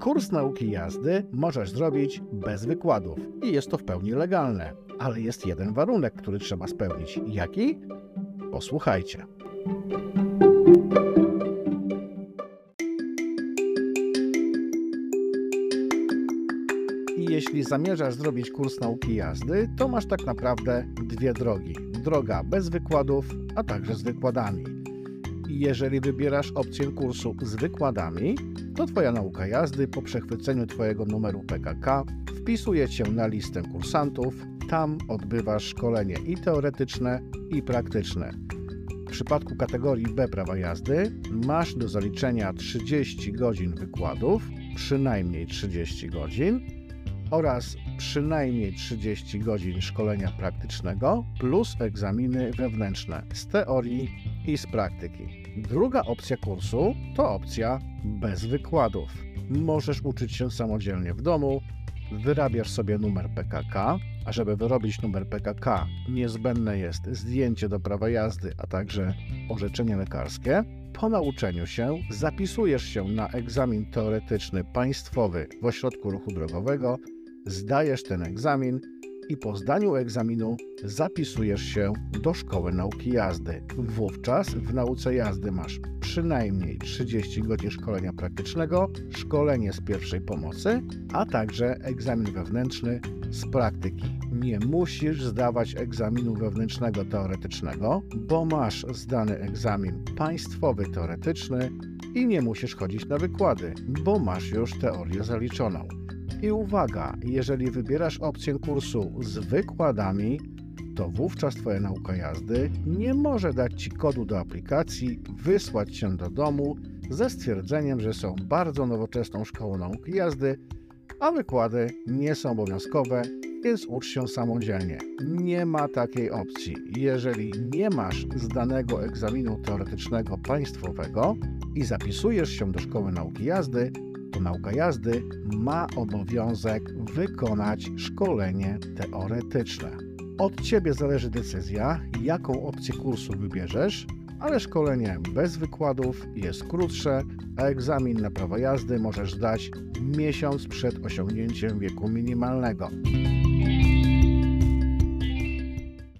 Kurs nauki jazdy możesz zrobić bez wykładów i jest to w pełni legalne, ale jest jeden warunek, który trzeba spełnić. Jaki? Posłuchajcie. Jeśli zamierzasz zrobić kurs nauki jazdy, to masz tak naprawdę dwie drogi. Droga bez wykładów, a także z wykładami. Jeżeli wybierasz opcję kursu z wykładami, to Twoja nauka jazdy po przechwyceniu Twojego numeru PKK wpisuje Cię na listę kursantów. Tam odbywasz szkolenie i teoretyczne, i praktyczne. W przypadku kategorii B prawa jazdy masz do zaliczenia 30 godzin wykładów, przynajmniej 30 godzin, oraz przynajmniej 30 godzin szkolenia praktycznego plus egzaminy wewnętrzne z teorii i z praktyki. Druga opcja kursu to opcja bez wykładów. Możesz uczyć się samodzielnie w domu, wyrabiasz sobie numer PKK, a żeby wyrobić numer PKK niezbędne jest zdjęcie do prawa jazdy, a także orzeczenie lekarskie. Po nauczeniu się zapisujesz się na egzamin teoretyczny państwowy w ośrodku ruchu drogowego, zdajesz ten egzamin i po zdaniu egzaminu zapisujesz się do szkoły nauki jazdy. Wówczas w nauce jazdy masz przynajmniej 30 godzin szkolenia praktycznego, szkolenie z pierwszej pomocy, a także egzamin wewnętrzny z praktyki. Nie musisz zdawać egzaminu wewnętrznego teoretycznego, bo masz zdany egzamin państwowy teoretyczny i nie musisz chodzić na wykłady, bo masz już teorię zaliczoną. I uwaga, jeżeli wybierasz opcję kursu z wykładami, to wówczas Twoja nauka jazdy nie może dać Ci kodu do aplikacji, wysłać się do domu ze stwierdzeniem, że są bardzo nowoczesną szkołą nauki jazdy, a wykłady nie są obowiązkowe, więc ucz się samodzielnie. Nie ma takiej opcji. Jeżeli nie masz zdanego egzaminu teoretycznego państwowego i zapisujesz się do szkoły nauki jazdy, nauka jazdy ma obowiązek wykonać szkolenie teoretyczne. Od Ciebie zależy decyzja, jaką opcję kursu wybierzesz, ale szkolenie bez wykładów jest krótsze, a egzamin na prawo jazdy możesz zdać miesiąc przed osiągnięciem wieku minimalnego.